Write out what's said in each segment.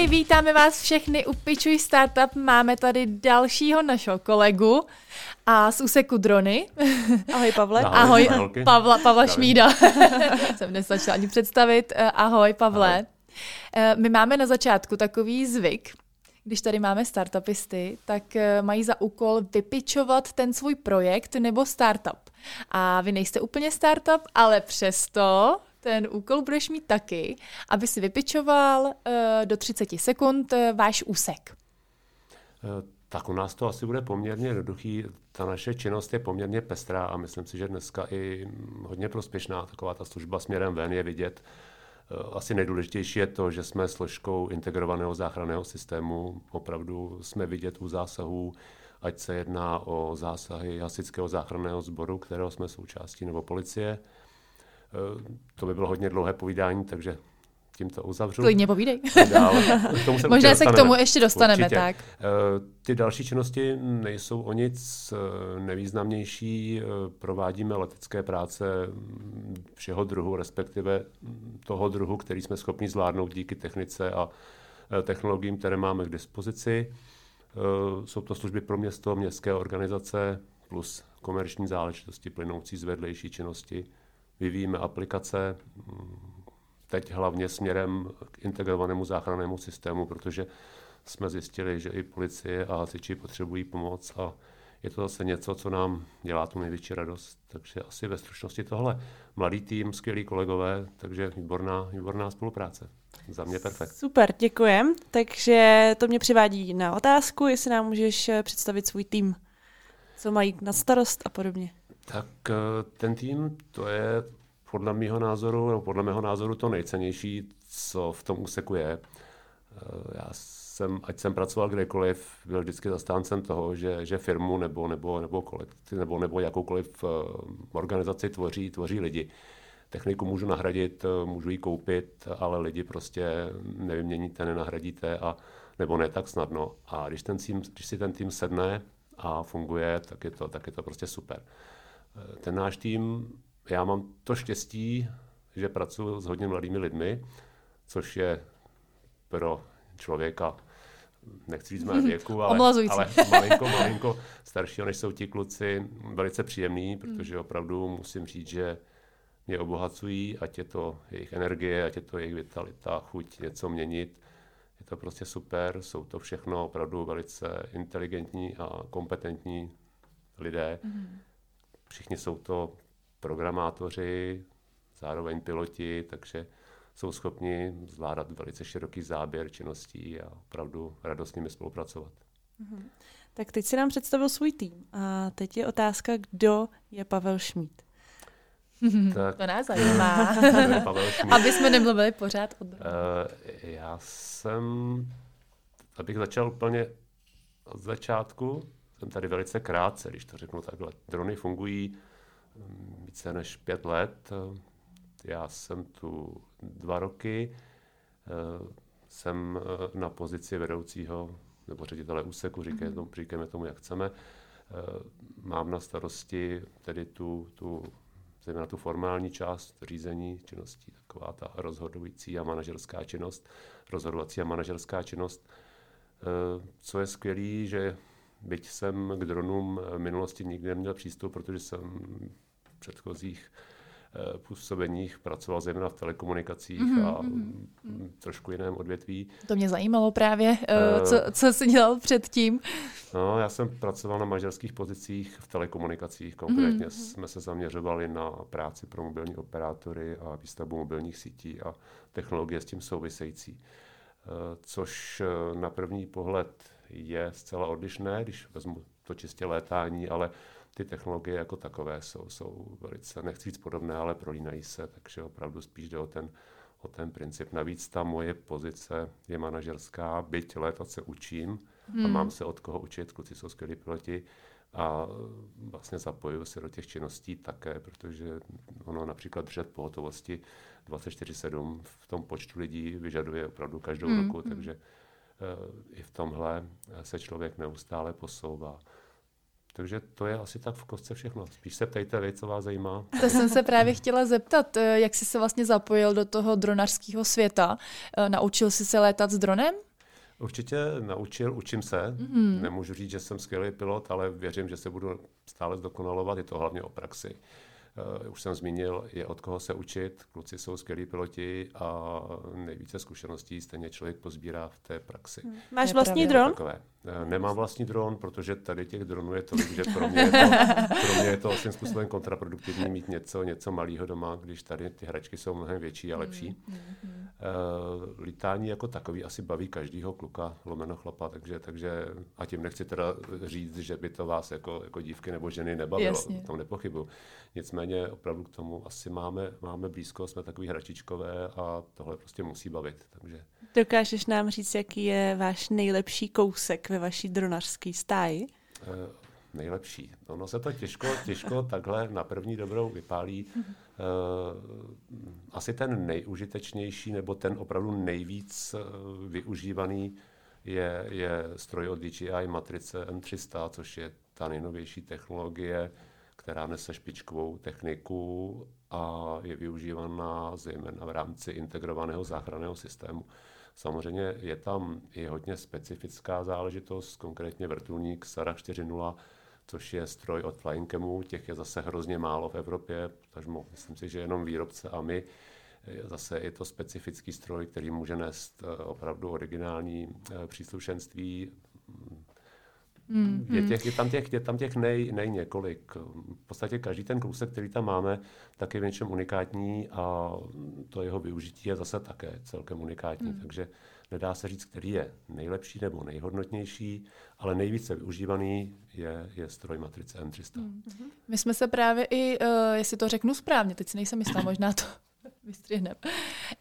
Ahoj, vítáme vás všechny u Pičuj Startup. Máme tady dalšího našeho kolegu a z úseku drony. Ahoj Pavle. Ahoj, Ahoj Pavla, Pavla Šmída. Jsem nestačila ani představit. Eh, ahoj Pavle. Ahoj. Eh, my máme na začátku takový zvyk, když tady máme startupisty, tak eh, mají za úkol vypičovat ten svůj projekt nebo startup. A vy nejste úplně startup, ale přesto ten úkol budeš mít taky, aby si vypičoval uh, do 30 sekund uh, váš úsek. Uh, tak u nás to asi bude poměrně jednoduchý. Ta naše činnost je poměrně pestrá a myslím si, že dneska i hodně prospěšná. Taková ta služba směrem ven je vidět. Asi nejdůležitější je to, že jsme složkou integrovaného záchranného systému. Opravdu jsme vidět u zásahů, ať se jedná o zásahy hasičského záchranného sboru, kterého jsme součástí, nebo policie, Eh, to by bylo hodně dlouhé povídání, takže tím to uzavřu. Klidně povídej. se Možná se k tomu ještě dostaneme, Určitě. tak. Eh, ty další činnosti nejsou o nic eh, nevýznamnější. Provádíme letecké práce všeho druhu, respektive toho druhu, který jsme schopni zvládnout díky technice a technologiím, které máme k dispozici. Jsou to služby pro město, městské organizace plus komerční záležitosti plynoucí z vedlejší činnosti vyvíjíme aplikace, teď hlavně směrem k integrovanému záchrannému systému, protože jsme zjistili, že i policie a hasiči potřebují pomoc a je to zase něco, co nám dělá tu největší radost. Takže asi ve stručnosti tohle. Mladý tým, skvělí kolegové, takže výborná, výborná spolupráce. Za mě perfekt. Super, děkujem. Takže to mě přivádí na otázku, jestli nám můžeš představit svůj tým. Co mají na starost a podobně. Tak eh, ten tým, to je podle mého názoru, nebo podle mého názoru to nejcennější, co v tom úseku je. Eh, já jsem, ať jsem pracoval kdekoliv, byl vždycky zastáncem toho, že, že firmu nebo, nebo, nebo, kolektiv, nebo, nebo jakoukoliv eh, organizaci tvoří, tvoří lidi. Techniku můžu nahradit, můžu ji koupit, ale lidi prostě nevyměníte, nenahradíte a nebo ne tak snadno. A když, ten tým, když si ten tým sedne a funguje, tak je to, tak je to prostě super. Ten náš tým, já mám to štěstí, že pracuji s hodně mladými lidmi, což je pro člověka, nechci říct mé věku, ale, ale malinko, malinko staršího, než jsou ti kluci, velice příjemný, protože opravdu musím říct, že mě obohacují, ať je to jejich energie, ať je to jejich vitalita, chuť něco měnit. Je to prostě super, jsou to všechno opravdu velice inteligentní a kompetentní lidé. Mm. Všichni jsou to programátoři, zároveň piloti, takže jsou schopni zvládat velice široký záběr činností a opravdu radost s nimi spolupracovat. Mm-hmm. Tak teď si nám představil svůj tým. A teď je otázka, kdo je Pavel Šmíd. Tak, to nás zajímá. Aby jsme nemluvili pořád o uh, Já jsem, abych začal úplně od začátku, jsem tady velice krátce, když to řeknu takhle. Drony fungují mm, více než pět let. Já jsem tu dva roky. Eh, jsem eh, na pozici vedoucího nebo ředitele úseku, říkáme mhm. tomu, říkáme tomu, jak chceme. Eh, mám na starosti tedy tu, tu zejména tu formální část řízení činností, taková ta rozhodující a manažerská činnost, rozhodovací a manažerská činnost. Co je skvělé, že byť jsem k dronům v minulosti nikdy neměl přístup, protože jsem v předchozích eh, působeních pracoval zejména v telekomunikacích mm-hmm, a mm-hmm. trošku jiném odvětví. To mě zajímalo právě, uh, co, co jsi dělal předtím. No, já jsem pracoval na mažerských pozicích v telekomunikacích. Konkrétně mm-hmm. jsme se zaměřovali na práci pro mobilní operátory a výstavbu mobilních sítí a technologie s tím související. Uh, což na první pohled je zcela odlišné, když vezmu to čistě létání, ale ty technologie jako takové jsou, jsou velice, nechci říct podobné, ale prolínají se, takže opravdu spíš jde o ten, o ten princip. Navíc ta moje pozice je manažerská, byť létat se učím hmm. a mám se od koho učit, kluci jsou skvělí piloti a vlastně zapojuju se do těch činností také, protože ono například držet pohotovosti 24-7 v tom počtu lidí vyžaduje opravdu každou hmm. roku, hmm. takže Eh, i v tomhle se člověk neustále posouvá. Takže to je asi tak v kostce všechno. Spíš se ptejte vy, co vás zajímá. To jsem se právě chtěla zeptat, eh, jak jsi se vlastně zapojil do toho dronařského světa. Eh, naučil jsi se létat s dronem? Určitě naučil, učím se. Mm-hmm. Nemůžu říct, že jsem skvělý pilot, ale věřím, že se budu stále zdokonalovat. Je to hlavně o praxi. Uh, už jsem zmínil, je od koho se učit. Kluci jsou skvělí piloti a nejvíce zkušeností stejně člověk pozbírá v té praxi. Hmm. Máš vlastní dron? Takové. Eh, nemám vlastní dron, protože tady těch dronů je tolik, že pro mě je to, pro mě je to svým způsobem kontraproduktivní mít něco, něco malého doma, když tady ty hračky jsou mnohem větší a lepší. Mm, mm, mm. Uh, lítání jako takový asi baví každýho kluka, lomeno chlapa, takže, takže a tím nechci teda říct, že by to vás jako, jako dívky nebo ženy nebavilo, Jasně. tom nepochybu. Nicméně opravdu k tomu asi máme, máme blízko, jsme takový hračičkové a tohle prostě musí bavit. Takže... Dokážeš nám říct, jaký je váš nejlepší kousek ve vaší dronařské stáji? Uh, nejlepší. Ono se to těžko, těžko takhle na první dobrou vypálí. Uh, asi ten nejužitečnější nebo ten opravdu nejvíc uh, využívaný je, je stroj od DJI Matrice M300, což je ta nejnovější technologie, která nese špičkovou techniku a je využívaná zejména v rámci integrovaného záchranného systému. Samozřejmě je tam i hodně specifická záležitost, konkrétně vrtulník Sarah 4.0, což je stroj od Flyingcamu, těch je zase hrozně málo v Evropě, takže myslím si, že jenom výrobce a my Zase je to specifický stroj, který může nést eh, opravdu originální eh, příslušenství Mm, je, těch, je tam těch, je tam těch nej, nej několik. V podstatě každý ten kousek, který tam máme, tak je v něčem unikátní a to jeho využití je zase také celkem unikátní. Mm. Takže nedá se říct, který je nejlepší nebo nejhodnotnější, ale nejvíce využívaný je, je stroj matrice M300. Mm. My jsme se právě i, uh, jestli to řeknu správně, teď si nejsem jistá, možná to vystřihnem.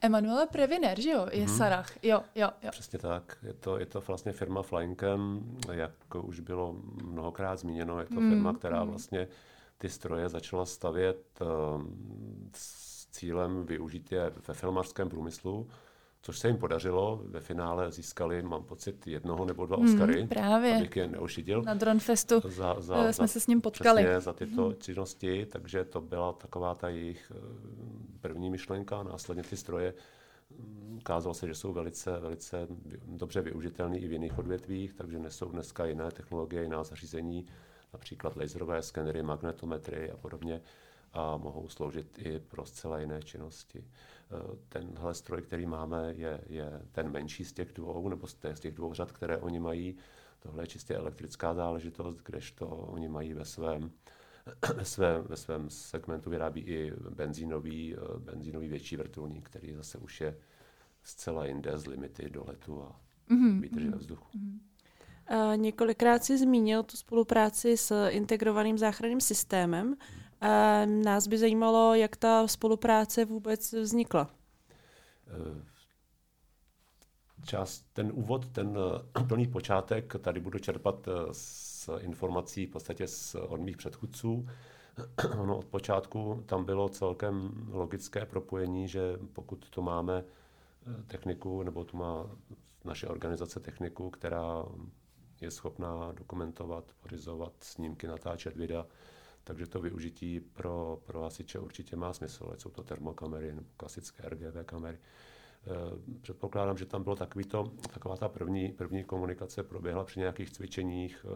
Emanuele Previner, že jo, je hmm. Sarah. Jo, jo, jo. Přesně tak. Je to, je to vlastně firma Flyingcam, jak už bylo mnohokrát zmíněno, je to hmm. firma, která hmm. vlastně ty stroje začala stavět um, s cílem využít je ve filmařském průmyslu což se jim podařilo. Ve finále získali, mám pocit, jednoho nebo dva hmm, Oscary, mm, právě. abych je neušidil. Na Dronfestu za, za, jsme za, se s ním potkali. Přesně, za tyto mm. činnosti, takže to byla taková ta jejich eh, první myšlenka. Následně ty stroje mm, ukázalo se, že jsou velice, velice dobře využitelné i v jiných odvětvích, takže nesou dneska jiné technologie, jiná zařízení, například laserové skenery, magnetometry a podobně a mohou sloužit i pro zcela jiné činnosti. Eh, tenhle stroj, který máme, je, je ten menší z těch dvou, nebo z těch dvou řad, které oni mají. Tohle je čistě elektrická záležitost, kdežto oni mají ve svém, ve svém, ve svém segmentu vyrábí i benzínový, eh, benzínový větší vrtulník, který zase už je zcela jinde z limity do letu a mm-hmm. výdrže ve vzduchu. Mm-hmm. Uh, několikrát si zmínil tu spolupráci s integrovaným záchranným systémem. A nás by zajímalo, jak ta spolupráce vůbec vznikla. Eh, čas, ten úvod, ten plný počátek, tady budu čerpat z eh, informací v podstatě z, od mých předchůdců. Ono od počátku tam bylo celkem logické propojení, že pokud to máme techniku, nebo tu má naše organizace techniku, která je schopná dokumentovat, pořizovat snímky, natáčet videa, takže to využití pro, pro hasiče určitě má smysl, ať jsou to termokamery nebo klasické RGB kamery. E, předpokládám, že tam bylo takovýto, taková ta první, první komunikace proběhla při nějakých cvičeních, e,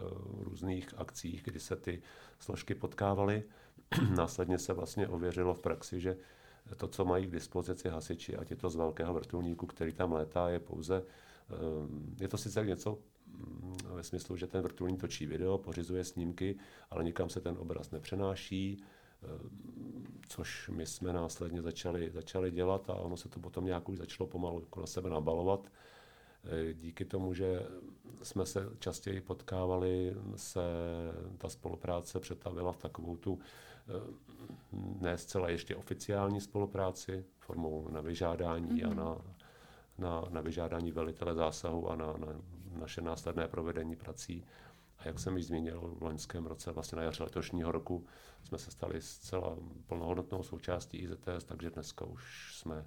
různých akcích, kdy se ty složky potkávaly. Následně se vlastně ověřilo v praxi, že to, co mají k dispozici hasiči, ať je to z velkého vrtulníku, který tam létá, je pouze, e, je to sice něco ve smyslu, že ten vrtulník točí video, pořizuje snímky, ale nikam se ten obraz nepřenáší, eh, což my jsme následně začali, začali dělat a ono se to potom nějak už začalo pomalu jako na sebe nabalovat. Eh, díky tomu, že jsme se častěji potkávali, se ta spolupráce přetavila v takovou tu eh, ne zcela ještě oficiální spolupráci formou na vyžádání mm-hmm. a mhm. na, na, na vyžádání velitele zásahu a na, na naše následné provedení prací. A jak jsem již zmínil, v loňském roce, vlastně na jaře letošního roku, jsme se stali zcela plnohodnotnou součástí IZTS, takže dneska už jsme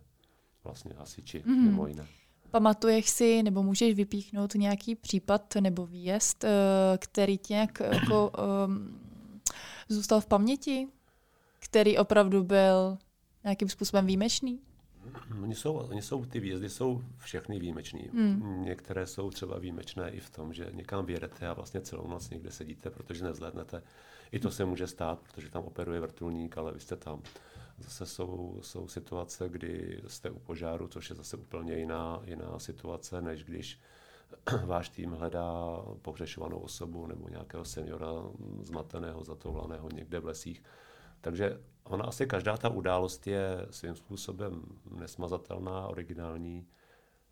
vlastně hasiči, mm. mimo jiné. Pamatuješ si, nebo můžeš vypíchnout nějaký případ nebo výjezd, eh, který tě nějak jako, um, zůstal v paměti? Který opravdu byl nějakým způsobem výjimečný? Oni jsou, oni jsou, ty výjezdy jsou všechny výjimečný. Hmm. Některé jsou třeba výjimečné i v tom, že někam vyjedete a vlastně celou noc někde sedíte, protože nezhlédnete. I to se může stát, protože tam operuje vrtulník, ale vy jste tam. Zase jsou, jsou situace, kdy jste u požáru, což je zase úplně jiná, jiná situace, než když váš tým hledá pohřešovanou osobu nebo nějakého seniora zmateného, zatoulaného někde v lesích. Takže ona asi každá ta událost je svým způsobem nesmazatelná, originální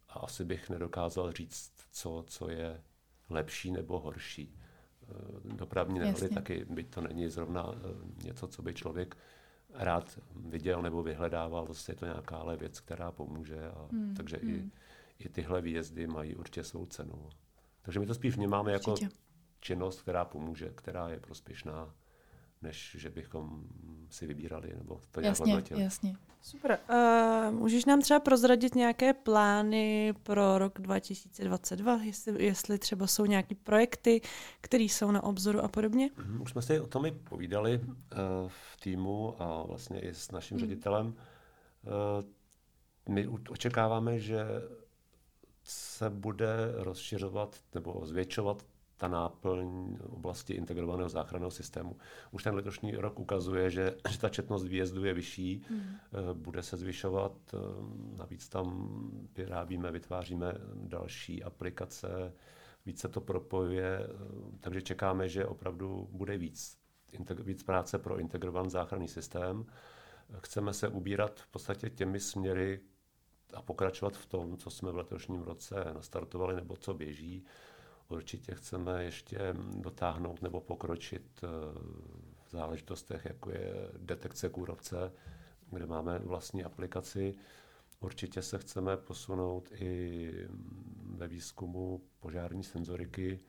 a asi bych nedokázal říct, co, co je lepší nebo horší. Eh, dopravní nehody taky, byť to není zrovna eh, něco, co by člověk rád viděl nebo vyhledával, zase je to nějaká ale věc, která pomůže. A, hmm. Takže hmm. I, i tyhle výjezdy mají určitě svou cenu. Takže my to spíš vnímáme jako určitě. činnost, která pomůže, která je prospěšná než že bychom si vybírali nebo to nějak jasně, hodnotili. Jasně. Super. Uh, můžeš nám třeba prozradit nějaké plány pro rok 2022, jestli, jestli třeba jsou nějaké projekty, které jsou na obzoru a podobně? Mm, už jsme si o tom i povídali uh, v týmu a vlastně i s naším mm. ředitelem. Uh, my očekáváme, že se bude rozšiřovat nebo zvětšovat ta náplň oblasti integrovaného záchranného systému. Už ten letošní rok ukazuje, že, že ta četnost výjezdů je vyšší, mm. bude se zvyšovat, eh, navíc tam vyrábíme, vytváříme další aplikace, víc se to propojuje, eh, takže čekáme, že opravdu bude víc, víc práce pro integrovaný záchranný systém. Chceme se ubírat v podstatě těmi směry a pokračovat v tom, co jsme v letošním roce nastartovali nebo co běží určitě chceme ještě dotáhnout nebo pokročit eh, v záležitostech, jako je detekce kůrovce, kde máme vlastní aplikaci. Určitě se chceme posunout i ve výzkumu požární senzoriky,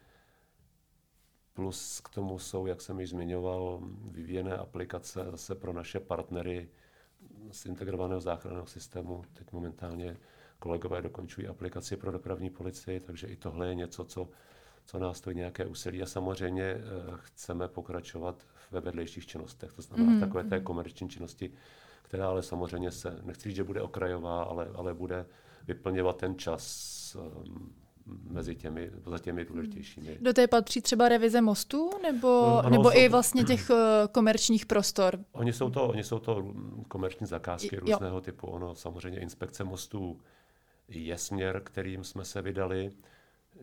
plus k tomu jsou, jak jsem již zmiňoval, vyvíjené aplikace zase pro naše partnery z integrovaného záchranného systému. Teď momentálně kolegové dokončují aplikaci pro dopravní policii, takže i tohle je něco, co, co nás stojí nějaké úsilí a samozřejmě eh, chceme pokračovat ve vedlejších činnostech, to znamená mm. takové té komerční činnosti, která ale samozřejmě se, nechci říct, že bude okrajová, ale, ale bude vyplňovat ten čas um, mezi těmi, za těmi důležitějšími. Do té patří třeba revize mostů nebo, no, ano, nebo i vlastně těch komerčních prostor? Oni jsou to, oni jsou to komerční zakázky jo. různého typu. Ono samozřejmě inspekce mostů je směr, kterým jsme se vydali.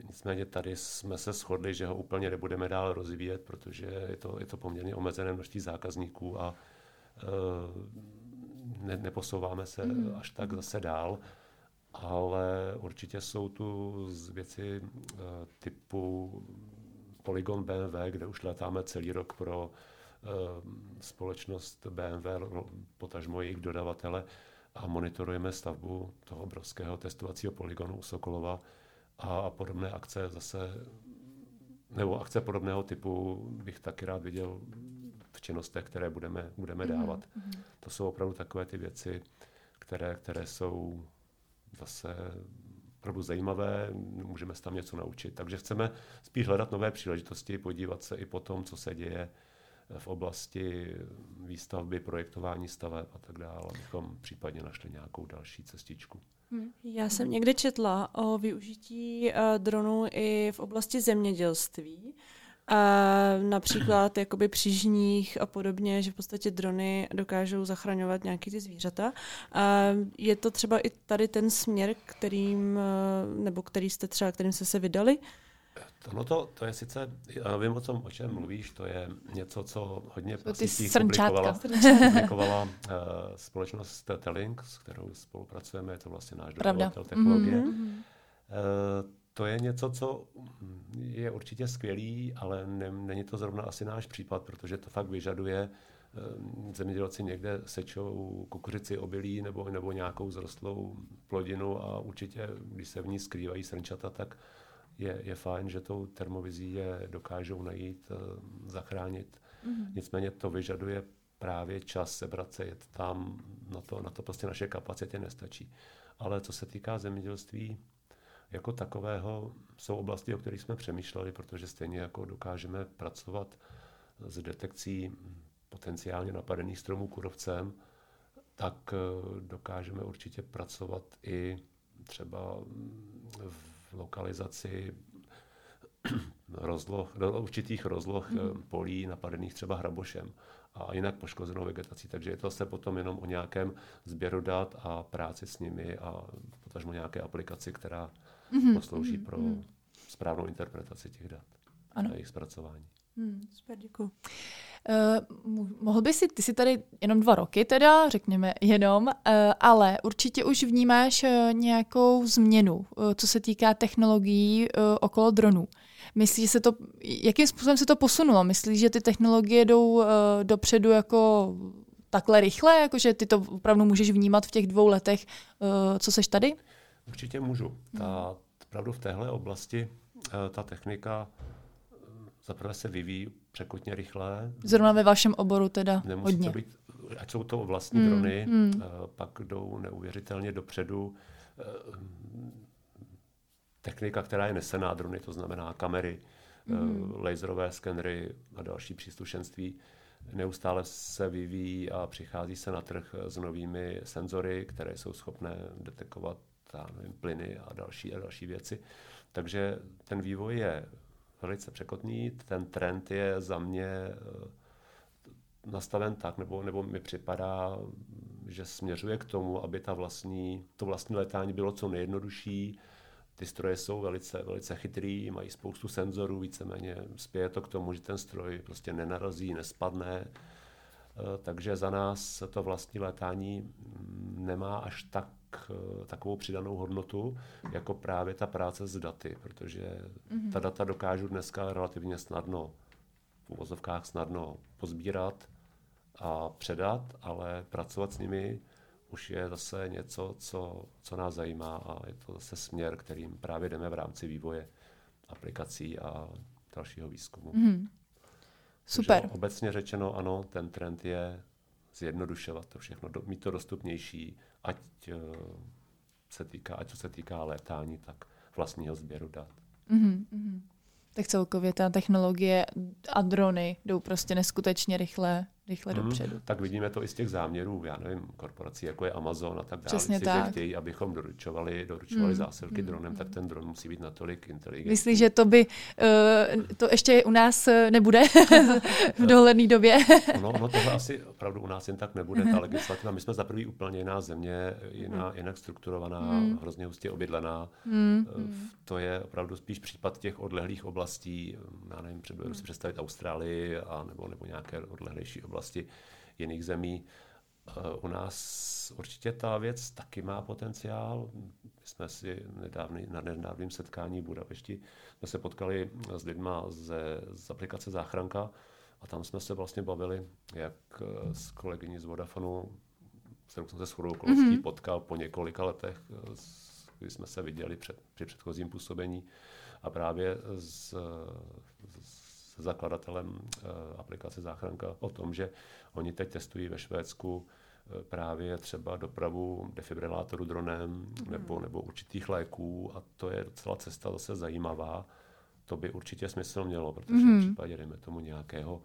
Nicméně tady jsme se shodli, že ho úplně nebudeme dál rozvíjet, protože je to, je to poměrně omezené množství zákazníků a e, ne, neposouváme se mm. až tak zase dál. Ale určitě jsou tu z věci e, typu Polygon BMW, kde už letáme celý rok pro e, společnost BMW, potažmo jejich dodavatele, a monitorujeme stavbu toho obrovského testovacího polygonu u Sokolova a podobné akce zase, nebo akce podobného typu bych taky rád viděl v činnostech, které budeme, budeme mhm, dávat. Mm-hmm. To jsou opravdu takové ty věci, které, které jsou zase opravdu zajímavé, můžeme se tam něco naučit. Takže chceme spíš hledat nové příležitosti, podívat se i po tom, co se děje v oblasti výstavby, projektování staveb a tak dále, abychom případně našli nějakou další cestičku. Hmm. Já jsem někde četla o využití uh, dronů i v oblasti zemědělství. Uh, například jakoby při žních a podobně, že v podstatě drony dokážou zachraňovat nějaký ty zvířata. Uh, je to třeba i tady ten směr, kterým, uh, nebo který jste třeba, kterým jste se vydali? No to, to je sice, já vím o, tom, o čem mluvíš, to je něco, co hodně publikovala, publikovala uh, společnost Telink, s kterou spolupracujeme, je to vlastně náš dodavatel technologie. Mm-hmm. Uh, to je něco, co je určitě skvělý, ale ne, není to zrovna asi náš případ, protože to fakt vyžaduje uh, zemědělci někde sečou kukuřici, obilí nebo, nebo nějakou zrostlou plodinu a určitě, když se v ní skrývají srnčata, tak je, je fajn, že tou termovizí je dokážou najít, eh, zachránit. Mm-hmm. Nicméně to vyžaduje právě čas sebrat se, jet tam, na to, na to prostě naše kapacity nestačí. Ale co se týká zemědělství, jako takového jsou oblasti, o kterých jsme přemýšleli, protože stejně jako dokážeme pracovat s detekcí potenciálně napadených stromů kurovcem, tak dokážeme určitě pracovat i třeba v lokalizaci rozloh, určitých rozloh mm. polí napadených třeba hrabošem a jinak poškozenou vegetací. Takže je to se potom jenom o nějakém sběru dat a práci s nimi a potažmo nějaké aplikaci, která mm-hmm. poslouží mm-hmm. pro mhm. správnou interpretaci těch dat ano. a jejich zpracování. Hmm, super, děkuji. Uh, mohl by si, ty si tady jenom dva roky teda, řekněme jenom, uh, ale určitě už vnímáš uh, nějakou změnu, co se týká technologií okolo dronů. Myslíš, že se to, jakým způsobem se to posunulo? Myslíš, že ty technologie jdou dopředu jako takhle rychle, jako že ty to opravdu můžeš vnímat v těch dvou letech, co seš tady? Určitě můžu. Ta, opravdu v téhle oblasti ta technika zaprvé se vyvíjí překotně rychle. Zrovna ve vašem oboru teda Nemusí hodně. To být, ať jsou to vlastní mm, drony, mm. pak jdou neuvěřitelně dopředu. Technika, která je nesená drony, to znamená kamery, mm. laserové skenery a další příslušenství, neustále se vyvíjí a přichází se na trh s novými senzory, které jsou schopné detekovat já nevím, plyny a další a další věci. Takže ten vývoj je velice překotný. Ten trend je za mě eh, nastaven tak, nebo, nebo mi připadá, že směřuje k tomu, aby ta vlastní, to vlastní letání bylo co nejjednodušší. Ty stroje jsou velice, velice chytrý, mají spoustu senzorů, víceméně spěje to k tomu, že ten stroj prostě nenarazí, nespadne. Eh, takže za nás to vlastní letání nemá až tak takovou přidanou hodnotu, jako právě ta práce s daty, protože mm-hmm. ta data dokážu dneska relativně snadno, v uvozovkách snadno pozbírat a předat, ale pracovat s nimi už je zase něco, co, co nás zajímá a je to zase směr, kterým právě jdeme v rámci vývoje aplikací a dalšího výzkumu. Mm-hmm. Super. Takže obecně řečeno, ano, ten trend je zjednodušovat to všechno, mít to dostupnější, ať eh, se týká, ať co se týká létání, tak vlastního sběru dat. Mm-hmm. Tak celkově ta technologie a drony jdou prostě neskutečně rychle rychle hmm, dopředu. Tak vidíme to i z těch záměrů, já nevím, korporací jako je Amazon a tak dále. Přesně si, tak. chtějí, abychom doručovali, doručovali hmm. zásilky hmm. dronem, tak ten dron musí být natolik inteligentní. Myslíš, že to by, uh, to ještě u nás eh, nebude v dohledné době? no, no tohle asi opravdu u nás jen tak nebude, ta legislativa. My jsme za prvý úplně jiná země, jiná, hmm. jinak strukturovaná, hmm. hrozně hustě obydlená. Hmm. To je opravdu spíš případ těch odlehlých oblastí, já nevím, hmm. si představit Austrálii a nebo, nebo nějaké odlehlejší oblasti oblasti jiných zemí. Eh, u nás určitě ta věc taky má potenciál. My jsme si nedávný, na nedávném setkání v Budapešti jsme se potkali s lidma ze, z aplikace Záchranka a tam jsme se vlastně bavili, jak eh, s kolegyní z Vodafonu, s kterou jsem se shodou okolností mm-hmm. potkal po několika letech, eh, kdy jsme se viděli před, při předchozím působení a právě z, z se zakladatelem uh, aplikace Záchranka o tom, že oni teď testují ve Švédsku uh, právě třeba dopravu defibrilátoru dronem mm. nebo, nebo určitých léků a to je docela cesta zase zajímavá. To by určitě smysl mělo, protože mm. v případě, dejme tomu, nějakého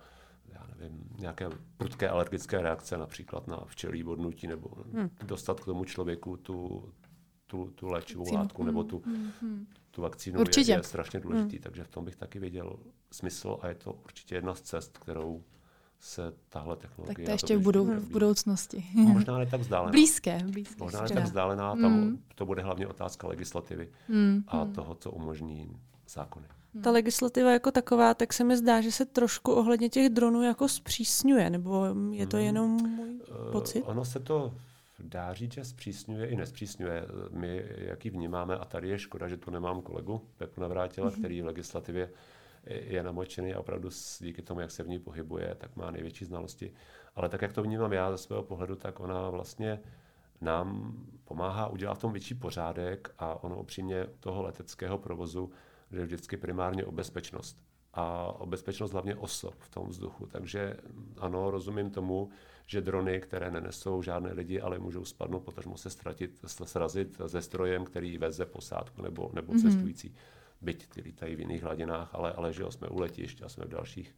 já nevím, nějaké prudké alergické reakce, například na včelí bodnutí, nebo hmm. dostat k tomu člověku tu, tu, tu léčivou Vakcínu. látku nebo tu, hmm. hmm tu vakcínu určitě. je, je strašně důležitý, hmm. takže v tom bych taky viděl smysl a je to určitě jedna z cest, kterou se tahle technologie... Tak to ještě v, budou, v budoucnosti. No, možná ne tak vzdálená. Blízké. blízké možná ne tak vzdálená, tam hmm. to bude hlavně otázka legislativy hmm. a hmm. toho, co umožní zákony. Hmm. Ta legislativa jako taková, tak se mi zdá, že se trošku ohledně těch dronů jako zpřísňuje, nebo je to hmm. jenom můj pocit? Uh, ono se to dá říct, že zpřísňuje i nespřísňuje. My, jaký vnímáme, a tady je škoda, že tu nemám kolegu Pepu Navrátila, mm-hmm. který v legislativě je namočený a opravdu díky tomu, jak se v ní pohybuje, tak má největší znalosti. Ale tak, jak to vnímám já ze svého pohledu, tak ona vlastně nám pomáhá udělat v tom větší pořádek a ono upřímně toho leteckého provozu jde vždycky primárně o bezpečnost. A o bezpečnost hlavně osob v tom vzduchu. Takže ano, rozumím tomu, že drony, které nenesou žádné lidi, ale můžou spadnout, potažmo se ztratit, srazit se strojem, který veze posádku nebo, nebo mm-hmm. cestující. Byť ty lítají v jiných hladinách, ale, ale že jo, jsme u letišť a jsme v dalších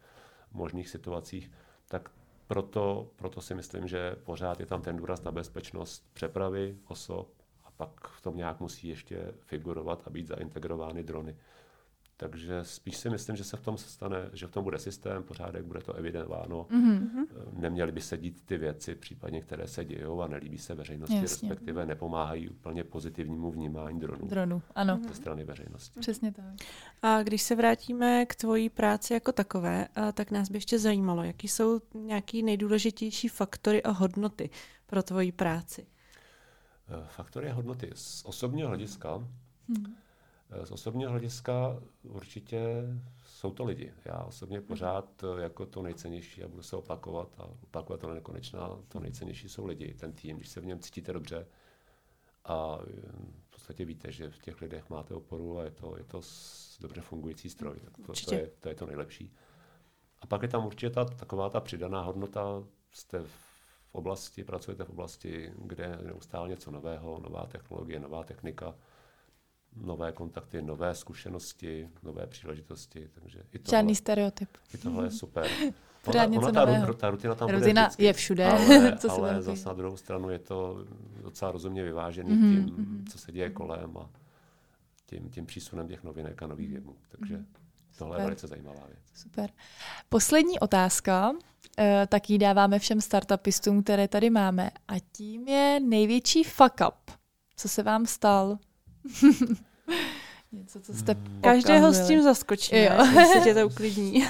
možných situacích, tak proto, proto si myslím, že pořád je tam ten důraz na bezpečnost přepravy osob a pak v tom nějak musí ještě figurovat a být zaintegrovány drony. Takže spíš si myslím, že se v tom stane, že v tom bude systém, pořádek, bude to evidováno. Mm-hmm. Neměly by se dít ty věci, případně které se dějou a nelíbí se veřejnosti, Jasně. respektive nepomáhají úplně pozitivnímu vnímání dronů. Dronu, ano. Ze strany veřejnosti. Přesně tak. A když se vrátíme k tvojí práci jako takové, tak nás by ještě zajímalo, jaký jsou nějaký nejdůležitější faktory a hodnoty pro tvoji práci. Eh, faktory a hodnoty z osobního hlediska. Hmm Eh, z osobního hlediska určitě jsou to lidi. Já osobně mhm. pořád eh, jako to nejcennější, a budu se opakovat a opakovat to na nekonečná, to nejcennější jsou lidi, ten tým, když se v něm cítíte dobře a eh, v podstatě víte, že v těch lidech máte oporu a je to, je to dobře fungující stroj. Tak to, to, je, to je to nejlepší. A pak je tam určitě ta, taková ta přidaná hodnota, jste v oblasti, pracujete v oblasti, kde je neustále něco nového, nová technologie, nová technika, nové kontakty, nové zkušenosti, nové příležitosti. Takže i tohle, Žádný stereotyp. I tohle je super. Ona, ona ta, nového. ta rutina tam rutina bude vždycky, je všude. Ale, co ale zase na druhou stranu je to docela rozumně vyvážený mm-hmm. tím, mhm. co se děje kolem a tím, tím přísunem těch novinek a nových věmů. Takže mm-hmm. tohle Super. je velice zajímavá věc. Super. Poslední otázka, eh, tak ji dáváme všem startupistům, které tady máme. A tím je největší fuck up. Co se vám stal? Něco, co jste hmm. Každého s tím zaskočí, jestli tě to uklidní.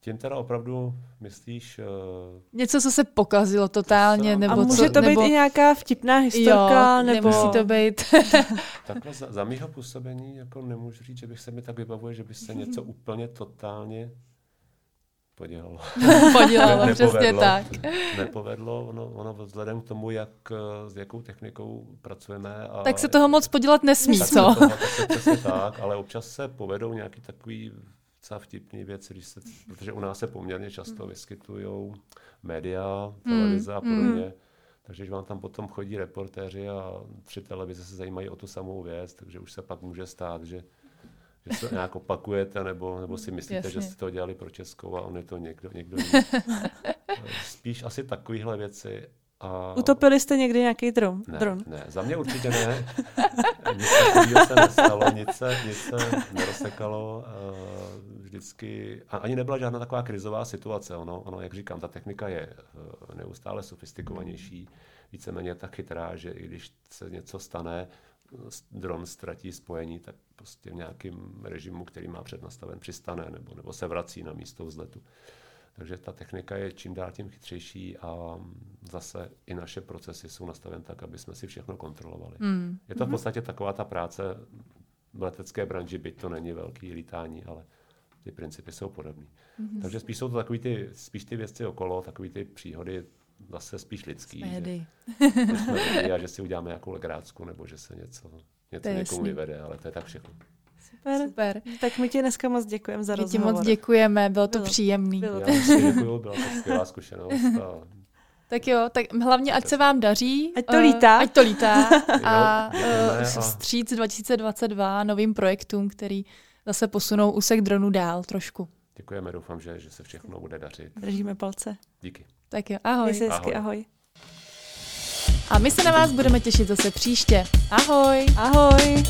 Tím teda opravdu myslíš... Uh... Něco, co se pokazilo totálně, nebo A může co, to nebo... být i nějaká vtipná historka, jo, nebo... nemusí to být. Takhle za, za mýho působení jako nemůžu říct, že bych se mi tak vybavuje, že by se něco úplně totálně podělalo. podělalo, ne, přesně tak. Nepovedlo, ono, ono vzhledem k tomu, jak, s jakou technikou pracujeme. A tak se toho moc podělat nesmí, tak co? Toho, tak se přesně tak, ale občas se povedou nějaký takový docela vtipný věci, když se, protože u nás se poměrně často vyskytují média, televize a hmm, podobně. Mm. Takže když vám tam potom chodí reportéři a tři televize se zajímají o tu samou věc, takže už se pak může stát, že že se nějak opakujete, nebo, nebo si myslíte, Jasně. že jste to dělali pro Českou a on je to někdo, někdo jiný. Spíš asi takovéhle věci. A... Utopili jste někdy nějaký dron? Ne, dron? ne, za mě určitě ne. nic takového se nestalo, nic se, nic se nerozsekalo. Vždycky, a ani nebyla žádná taková krizová situace. Ono, ono, jak říkám, ta technika je eh, neustále sofistikovanější, víceméně tak chytrá, že i když se něco stane, dron ztratí spojení, tak prostě v nějakém režimu, který má přednastaven, přistane nebo, nebo se vrací na místo vzletu. Takže ta technika je čím dál tím chytřejší a zase i naše procesy jsou nastaveny tak, aby jsme si všechno kontrolovali. Mm. Je to v mhm. podstatě taková ta práce v letecké branži, byť to není velký lítání, ale ty principy jsou podobné. Mm-hmm. Takže spíš jsou to takový ty, spíš ty věci okolo, takové ty příhody zase spíš lidský. Že, že, a že si uděláme nějakou legrácku, nebo že se něco, něco někomu jasný. vyvede, ale to je tak všechno. Super. Super. Tak my ti dneska moc děkujeme za my rozhovor. My ti moc děkujeme, bylo to bylo, příjemný. Bylo to. Já děkuju, byla to skvělá zkušenost. A... Tak jo, tak hlavně ať se vám daří. Ať to uh, lítá. Ať to lítá. a, uh, stříc 2022 novým projektům, který zase posunou úsek dronu dál trošku. Děkujeme, doufám, že, že se všechno bude dařit. Držíme palce. Díky. Tak jo, ahoj. Měj hezky, ahoj. A my se na vás budeme těšit zase příště. Ahoj. Ahoj.